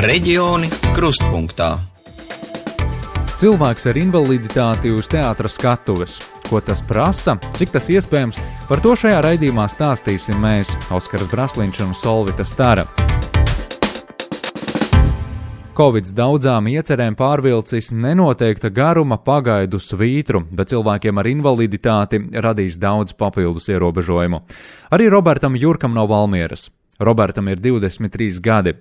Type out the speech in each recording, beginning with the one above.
Reģioni krustpunktā. Cilvēks ar invaliditāti uz teātras skatuves. Ko tas prasa, cik tas iespējams, par to šajā raidījumā stāstīsim mēs, Oskars Brasliņš un Solvita Stara. Covid daudzām iecerēm pārvilcis nenoteikta garuma pagaidu svītru, bet cilvēkiem ar invaliditāti radīs daudz papildus ierobežojumu. Arī Robertam Jurkam no Valmieras. Robertam ir 23 gadi.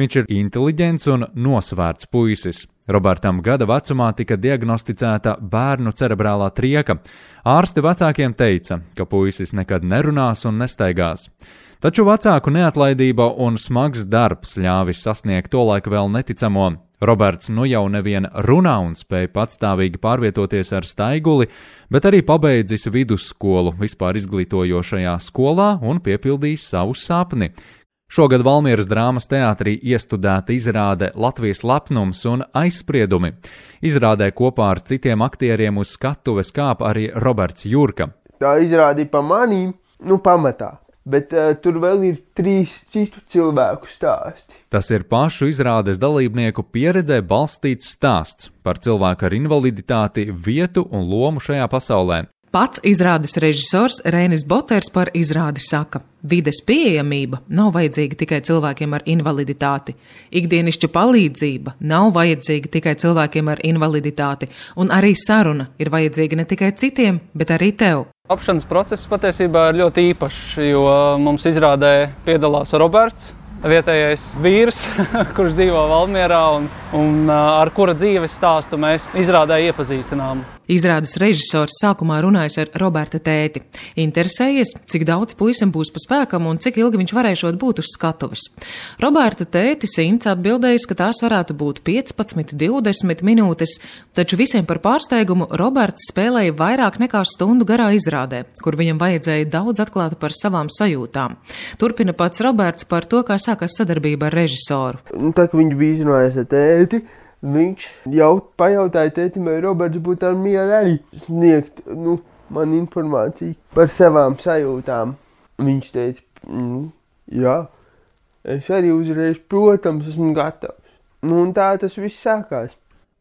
Viņš ir inteliģents un nosvērts puisis. Robertam gada vecumā tika diagnosticēta bērnu cerebrālā trieka. Ārsti vecākiem teica, ka puisis nekad nerunās un nestaigās. Taču vecāku neatlaidība un smags darbs ļāvis sasniegt to laiku vēl neticamo. Roberts nu jau nevien runā un spēja patstāvīgi pārvietoties ar staiguli, bet arī pabeidzis vidusskolu vispār izglītojošajā skolā un piepildījis savu sapni. Šogad Valmieras drāmas teātrī iestudēta izrāde Latvijas lepnums un aizspriedumi. Izrādē kopā ar citiem aktieriem uz skatuves kāp arī Roberts Jurka. Tā izrādīja pa manīm, nu pamatā bet uh, tur vēl ir trīs citu cilvēku stāsti. Tas ir pašu izrādes dalībnieku pieredzē balstīts stāsts par cilvēku ar invaliditāti, vietu un lomu šajā pasaulē. Pats izrādes režisors Rēnis Boters par izrādi saka: Vides pieejamība nav vajadzīga tikai cilvēkiem ar invaliditāti. Ikdienišķa palīdzība nav vajadzīga tikai cilvēkiem ar invaliditāti, un arī saruna ir vajadzīga ne tikai citiem, bet arī tev. Apšanas process patiesībā ir ļoti īpašs, jo mums izrādē piedalās Roberts, vietējais vīrs, kurš dzīvo Valmjerā un, un ar kura dzīves stāstu mēs izrādē iepazīstinām. Izrādes režisors sākumā runājis ar Roberta tēti. Interesējies, cik daudz puisim būs pa spēkam un cik ilgi viņš varēšot būt uz skatuves. Roberta tētis Ints atbildējis, ka tās varētu būt 15, 20 minūtes, taču visiem par pārsteigumu Roberts spēlēja vairāk nekā stundu garā izrādē, kur viņam vajadzēja daudz atklāt par savām sajūtām. Turpina pats Roberts par to, kā sākās sadarbība ar režisoru. Tā kā viņš bija izrunājis ar tēti, viņš jau pajautāja tētim, vai Roberts būtu ar mieru arī sniegt nu, man informāciju par savām sajūtām. Viņš teica, nu, jā, es arī uzreiz, protams, esmu gatavs. Nu, un tā tas viss sākās.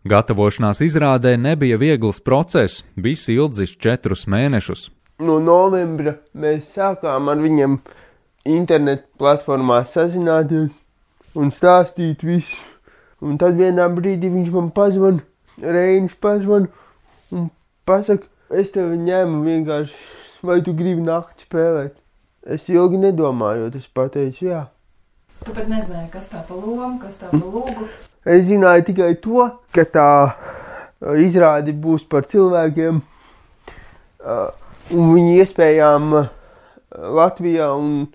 Gatavošanās izrādē nebija viegls process, bijis ilgs četrus mēnešus. No novembra mēs sākām ar viņiem internetu platformās sazināties un stāstīt visu. Un tad vienā brīdī viņš man pazvan, Reinis pazvan un pasaka, es tevi ņēmu vienkārši, vai tu gribi nakti spēlēt. Es ilgi nedomājot, es pateicu jā. Tu pat nezināji, kas tā pa lomu, kas tā pa lūgu. Es zināju tikai to, ka tā izrādi būs par cilvēkiem un viņu iespējām Latvijā un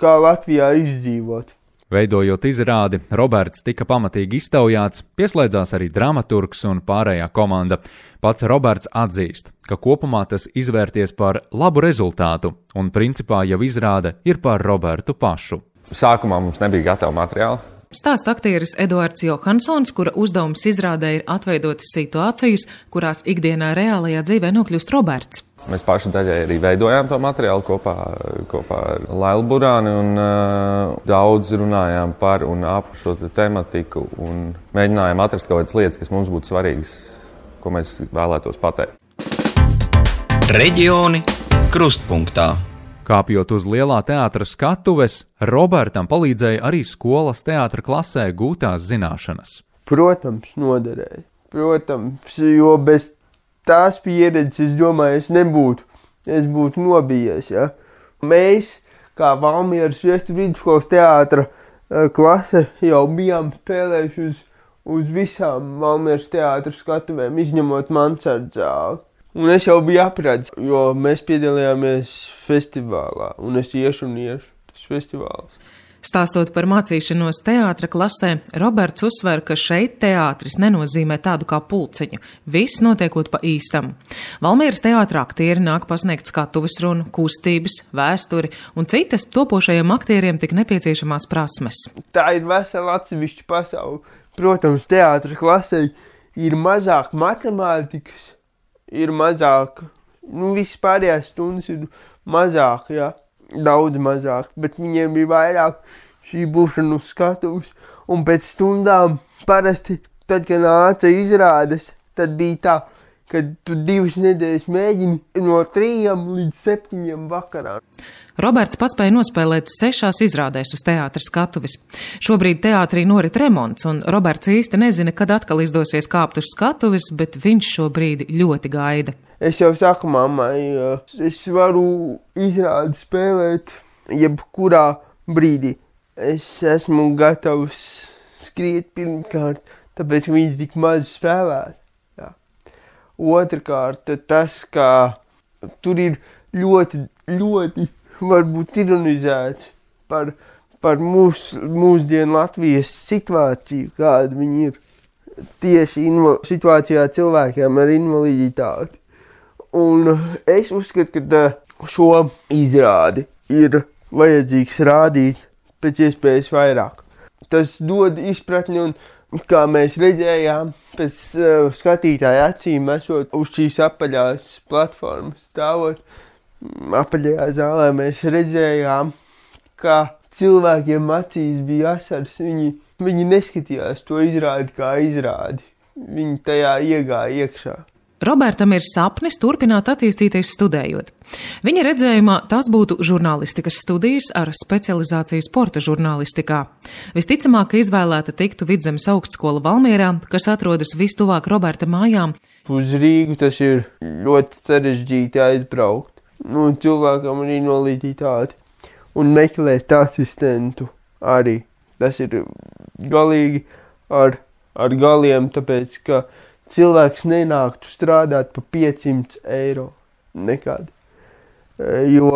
kā Latvijā izdzīvot. Veidojot izrādi, Roberts tika pamatīgi iztaujāts, pieslēdzās arī dramaturgs un pārējā komanda. Pats Roberts atzīst, ka kopumā tas izvērties par labu rezultātu, un principā jau izrāde ir par Robertu pašu. Sākumā mums nebija gatava materiāla. Stāsta aktieris Eduards Johansons, kura uzdevums izrādē ir atveidot situācijas, kurās ikdienā reālajā dzīvē nokļūst Roberts. Mēs paši daļai arī veidojām to materiālu kopā, kopā ar Lailu Burānu un uh, daudz runājām par un ap šo te tematiku un mēģinājām atrast kaut kādas lietas, kas mums būtu svarīgas, ko mēs vēlētos pateikt. Reģioni krustpunktā. Kāpjot uz lielā teātras skatuves, Robertam palīdzēja arī skolas teātra klasē gūtās zināšanas. Protams, noderēja. Protams, jo bez tās pieredzes, es domāju, es nebūtu, es būtu nobijies. Ja? Mēs, kā Valmieras Viestu vidusskolas teātra eh, klase, jau bijām spēlējuši uz, uz visām Valmieras teātra skatuvēm, izņemot Mansardzāli. Un es jau biju apradzis, jo mēs piedalījāmies festivālā, un es iešu un iešu tas festivāls. Stāstot par mācīšanos teātra klasē, Roberts uzsver, ka šeit teātris nenozīmē tādu kā pulciņu. Viss notiekot pa īstam. Valmieras teātra aktieri nāk pasniegt skatuves runu, kustības, vēsturi un citas topošajiem aktieriem tik nepieciešamās prasmes. Tā ir vesela atsevišķa pasaule. Protams, teātra klasē ir mazāk matemātikas, ir mazāk, nu, vispārējās stundas ir mazāk, jā. Ja daudz mazāk, bet viņiem bija vairāk šī būšana uz skatuves un pēc stundām parasti, tad, kad nāca izrādes, tad bija tā, ka tu divas nedēļas mēģini no trījiem līdz septiņiem vakarā. Roberts paspēja nospēlēt sešās izrādēs uz teātras skatuves. Šobrīd teātrī norit remonts, un Roberts īsti nezina, kad atkal izdosies kāpt uz skatuves, bet viņš šobrīd ļoti gaida. Es jau saku mammai, es varu izrādi spēlēt jebkurā brīdī. Es esmu gatavs skriet pirmkārt, tāpēc, ka viņš tik maz spēlēt. Otrakārt, tas, ka tur ir ļoti, ļoti varbūt ironizēts par, par mūs, mūsdienu Latvijas situāciju, kāda viņi ir tieši situācijā cilvēkiem ar invaliditāti. Un es uzskatu, ka šo izrādi ir vajadzīgs rādīt pēc iespējas vairāk. Tas dod izpratni un, kā mēs redzējām, pēc uh, skatītāja acīm esot uz šīs apaļās platformas stāvot, apaļajā zālē mēs redzējām, ka cilvēkiem acīs bija asars. Viņi, viņi neskatījās to izrādi kā izrādi. Viņi tajā iegāja iekšā. Robertam ir sapnis turpināt attīstīties studējot. Viņa redzējumā tas būtu žurnālistikas studijas ar specializāciju sporta žurnālistikā. Visticamāk, ka izvēlēta tiktu Vidzemes augstskola Valmierā, kas atrodas vistuvāk Roberta mājām. Uz Rīgu tas ir ļoti sarežģīti aizbraukt. Nu, cilvēkam ir invaliditāte. Un meklēt asistentu arī. Tas ir galīgi ar, ar galiem, tāpēc, ka cilvēks nenāktu strādāt par 500 eiro. Nekad. E, jo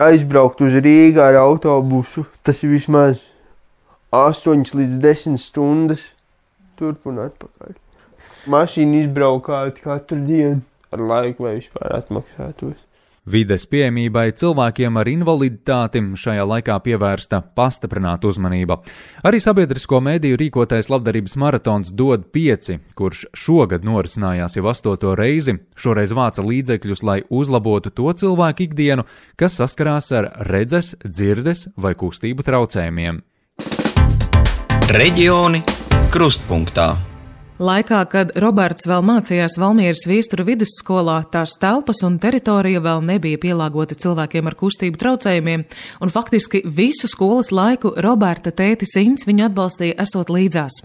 aizbraukt uz Rīgā ar autobusu, tas ir vismaz 8 līdz 10 stundas turp un atpakaļ. Mašīna izbraukāt katru dienu ar laiku, lai vispār atmaksātos. Vides pieejamībai cilvēkiem ar invaliditāti šajā laikā pievērsta pastiprināta uzmanība. Arī sabiedrisko mēdīju rīkotais labdarības maratons dod pieci, kurš šogad norisinājās jau astoto reizi, šoreiz vāca līdzekļus, lai uzlabotu to cilvēku ikdienu, kas saskarās ar redzes, dzirdes vai kustību traucējumiem. Reģioni krustpunktā. Laikā, kad Roberts vēl mācījās Valmieras viesturu vidusskolā, tās telpas un teritorija vēl nebija pielāgota cilvēkiem ar kustību traucējumiem, un faktiski visu skolas laiku Roberta tētis Ints viņu atbalstīja esot līdzās.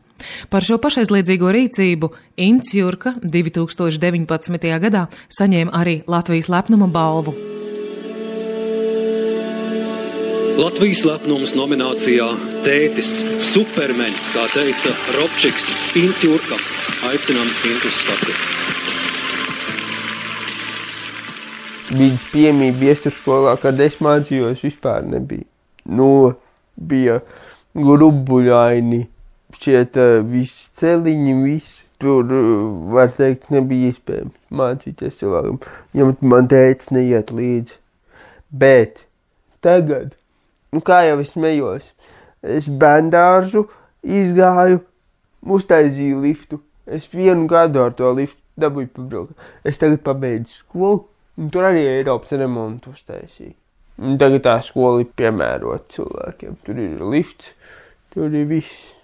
Par šo pašaizliedzīgo rīcību Ints Jurka 2019. gadā saņēma arī Latvijas lepnuma balvu. Latvijas lepnums nominācijā Tētis, Supermenis, kā teica Robčiks, Ins Jurka. Aicinām Intu skatu. Viņas piemība iesturskolā, kad es mācījos, vispār nebija. Nu, bija grubuļaini, šķiet visi celiņi, visi. Tur, var teikt, nebija iespējams mācīties cilvēkam, ja man teica neiet līdzi. Bet tagad nu, kā jau es smējos, es bērnu izgāju, uztaisīju liftu. Es vienu gadu ar to liftu dabūju pabraukt. Es tagad pabeidzu skolu, un tur arī Eiropas remontu uztaisīju. Un tagad tā skola ir piemērota cilvēkiem. Tur ir lifts, tur ir viss.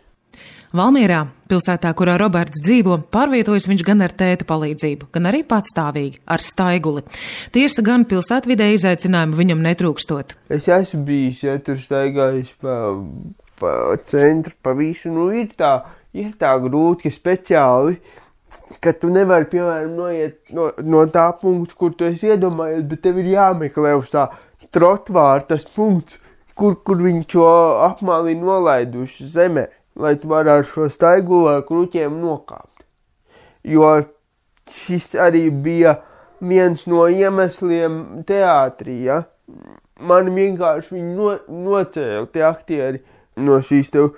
Valmierā, pilsētā, kurā Roberts dzīvo, pārvietojas viņš gan ar tēta palīdzību, gan arī patstāvīgi ar staiguli. Tiesa gan pilsētvidē izaicinājumu viņam netrūkstot. Es esmu bijis, ja tur staigājis pa, pa centru, pa visu, nu ir tā, ir tā grūti, ka speciāli ka tu nevari, piemēram, noiet no, no tā punkta, kur tu esi iedomājies, bet tev ir jāmeklē uz tā trotvāra tas punkts, kur, kur viņi šo apmāli nolaiduši zemē lai tu varētu šo staigu ar kruķiem nokāpt. Jo šis arī bija viens no iemesliem teātrī, ja? Man vienkārši viņi no, nocēla tie aktieri no šīs tev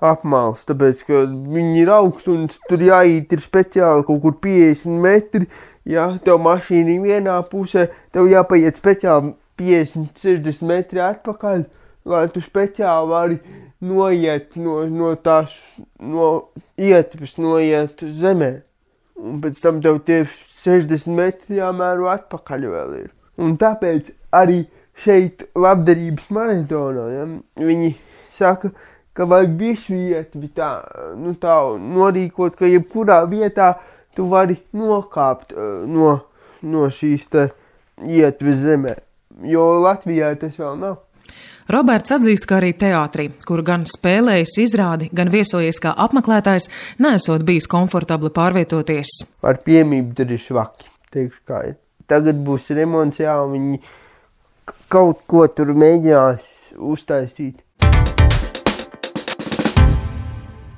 apmāls, tāpēc, ka viņi ir augsts un tur jāīt ir speciāli kaut kur 50 metri, ja tev mašīna ir vienā pusē, tev jāpaiet speciāli 50-60 metri atpakaļ, lai tu speciāli vari noiet no, no tās, no ietves, noiet zemē. Un pēc tam tev tie 60 metri jāmēro atpakaļ vēl ir. Un tāpēc arī šeit labdarības maratonā, ja, viņi saka, ka vajag visu ietvi tā, nu tā norīkot, ka jebkurā vietā tu vari nokāpt uh, no, no šīs te ietves zemē, jo Latvijā tas vēl nav. Roberts atzīst, ka arī teātrī, kur gan spēlējis izrādi, gan viesojies kā apmeklētājs, nesot bijis komfortabli pārvietoties. Ar piemību tur ir švaki, teikšu kā ir. Tagad būs remonts, jā, viņi kaut ko tur mēģinās uztaisīt.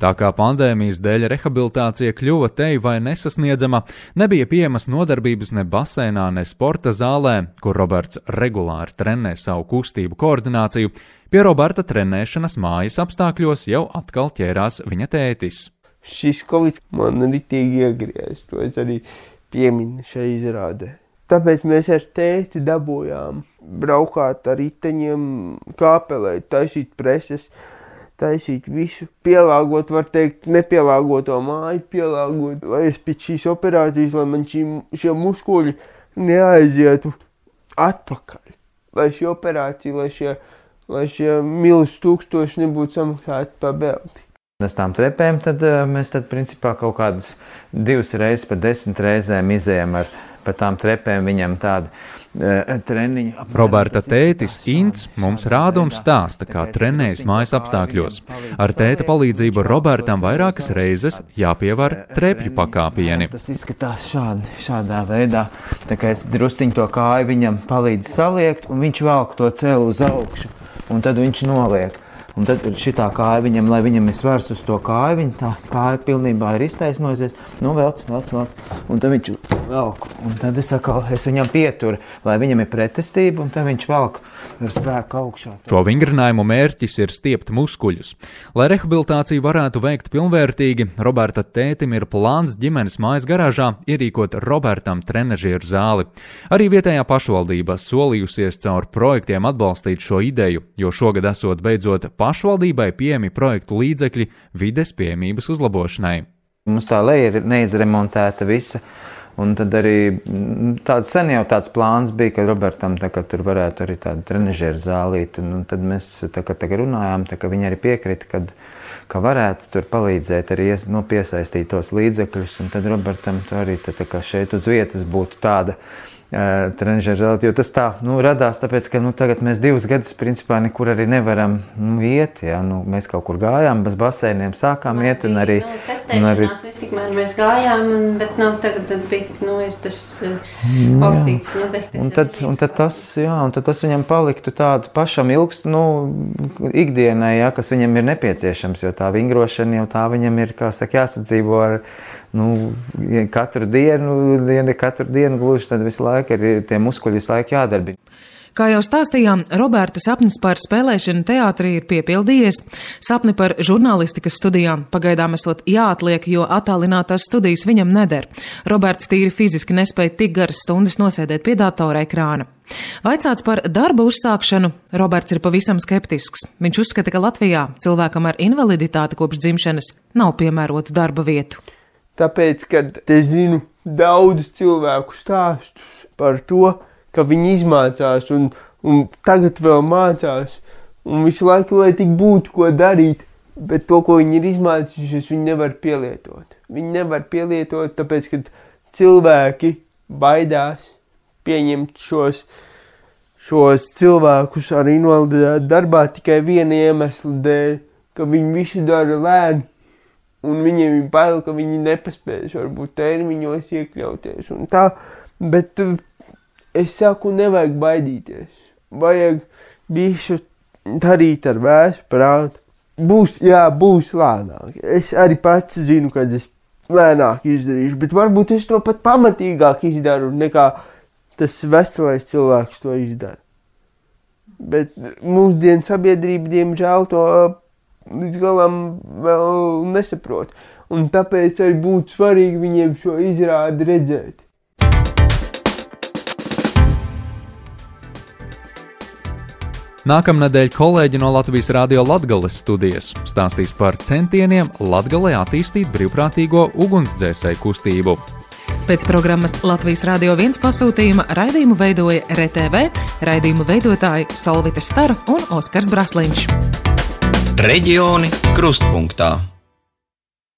Tā kā pandēmijas dēļ rehabilitācija kļuva tei vai nesasniedzama, nebija pieejamas nodarbības ne basēnā, ne sporta zālē, kur Roberts regulāri trenē savu kustību koordināciju, pie Roberta trenēšanas mājas apstākļos jau atkal ķērās viņa tētis. Šis covid man ritīgi iegriez, to es arī pieminu šai izrādē. Tāpēc mēs ar tēti dabūjām braukāt ar riteņiem, kāpelēt, taisīt preses, taisīt visu, pielāgot, var teikt, nepielāgoto māju, pielāgot, lai es pēc šīs operācijas, lai man šī, šie muskuļi neaizietu atpakaļ. Lai šī operācija, lai šie, lai šie milz tūkstoši nebūtu samaksāti pa belti. Uz tām trepēm tad, mēs tad principā kaut kādas divas reizes pa desmit reizēm izējām ar pa tām trepēm viņam tādu e, treniņu. Roberta tētis Ints mums rāda un stāsta, kā trenējas mājas apstākļos. Ar tēta palīdzību Robertam vairākas reizes jāpievar trepju pakāpieni. Tas izskatās šādi, šādā veidā. Tā kā es drusciņu to kāju viņam palīdzu saliekt, un viņš velk to celu uz augšu, un tad viņš noliek. Un tad šī kāja viņam, lai viņam ir svars uz to kāju, viņa tā kāja pilnībā ir iztaisnojusies. Nu, velc, velc, velc. Un tad viņš velk. Un tad es, atkal, es viņam pieturu, lai viņam ir pretestība, un tad viņš velk ar spēku augšā. Šo vingrinājumu mērķis ir stiept muskuļus. Lai rehabilitāciju varētu veikt pilnvērtīgi, Roberta tētim ir plāns ģimenes mājas garāžā ierīkot Robertam trenažieru zāli. Arī vietējā pašvaldība solījusies caur projektiem atbalstīt šo ideju, jo šogad esot beidzot pašvaldībai pieejami projektu līdzekļi vides pieejamības uzlabošanai. Mums tā leja ir neizremontēta visa. Un tad arī mm, tāds sen jau tāds plāns bija, ka Robertam tā, ka tur varētu arī tādu trenižeru zālīt. Un, un tad mēs tā, ka, tā, ka runājām, tā, ka viņi arī piekrita, ka, ka varētu tur palīdzēt arī nu, piesaistīt tos līdzekļus. Un tad Robertam tur arī tā, tā, šeit uz vietas būtu tāda trenižera zelta. Jo tas tā nu, radās, tāpēc, ka nu, tagad mēs divus gadus principā nekur arī nevaram nu, iet. Ja? Nu, mēs kaut kur gājām, bez basēniem sākām Man iet. Arī, nu, un arī viss tikmēr mēs gājām, un, bet nu, tagad bija nu, tas valstīts. Nu, un, tad, un, tad tas, jā, un tad tas viņam paliktu tādu pašam ilgstu nu, ikdienai, ja, kas viņam ir nepieciešams, jo tā vingrošana jau tā viņam ir, kā saka, jāsadzīvo ar nu, katru dienu, ja ne katru dienu gluži, tad visu laiku ir tie muskuļi visu laiku jādarbina. Kā jau stāstījām, Roberta sapnis par spēlēšanu teātrī ir piepildījies. Sapni par žurnālistikas studijām pagaidām esot jāatliek, jo attālinātās studijas viņam neder. Roberts tīri fiziski nespēja tik garas stundas nosēdēt pie datora ekrāna. Vaicāts par darba uzsākšanu, Roberts ir pavisam skeptisks. Viņš uzskata, ka Latvijā cilvēkam ar invaliditāti kopš dzimšanas nav piemērotu darba vietu. Tāpēc, kad es zinu daudz cilvēku stāstus par to, ka viņi izmācās un, un tagad vēl mācās, un visu laiku, lai tik būtu ko darīt, bet to, ko viņi ir izmācījušies, viņi nevar pielietot. Viņi nevar pielietot, tāpēc, ka cilvēki baidās pieņemt šos, šos cilvēkus ar invaliditāti darbā tikai viena iemesla dēļ, ka viņi visu dara lēni un viņiem ir bail, ka viņi nepaspēs varbūt termiņos iekļauties un tā, bet uh, es saku, nevajag baidīties, vajag visu darīt ar vēsu prātu. Būs, jā, būs lēnāk. Es arī pats zinu, ka es lēnāk izdarīšu, bet varbūt es to pat pamatīgāk izdaru nekā tas veselais cilvēks to izdara. Bet mūsdienu sabiedrība, diemžēl, to līdz galam vēl nesaprot. Un tāpēc arī būtu svarīgi viņiem šo izrādi redzēt. Nākamnedēļ kolēģi no Latvijas Rādio Latvijas studijas stāstīs par centieniem Latvijā attīstīt brīvprātīgo ugunsdzēsēju kustību. Pēc programmas Latvijas Rādio 1 pasūtījuma raidījumu veidoja RTV, raidījumu veidotāji Solvita Stara un Oskars Braslīņš. Reģioni krustpunktā.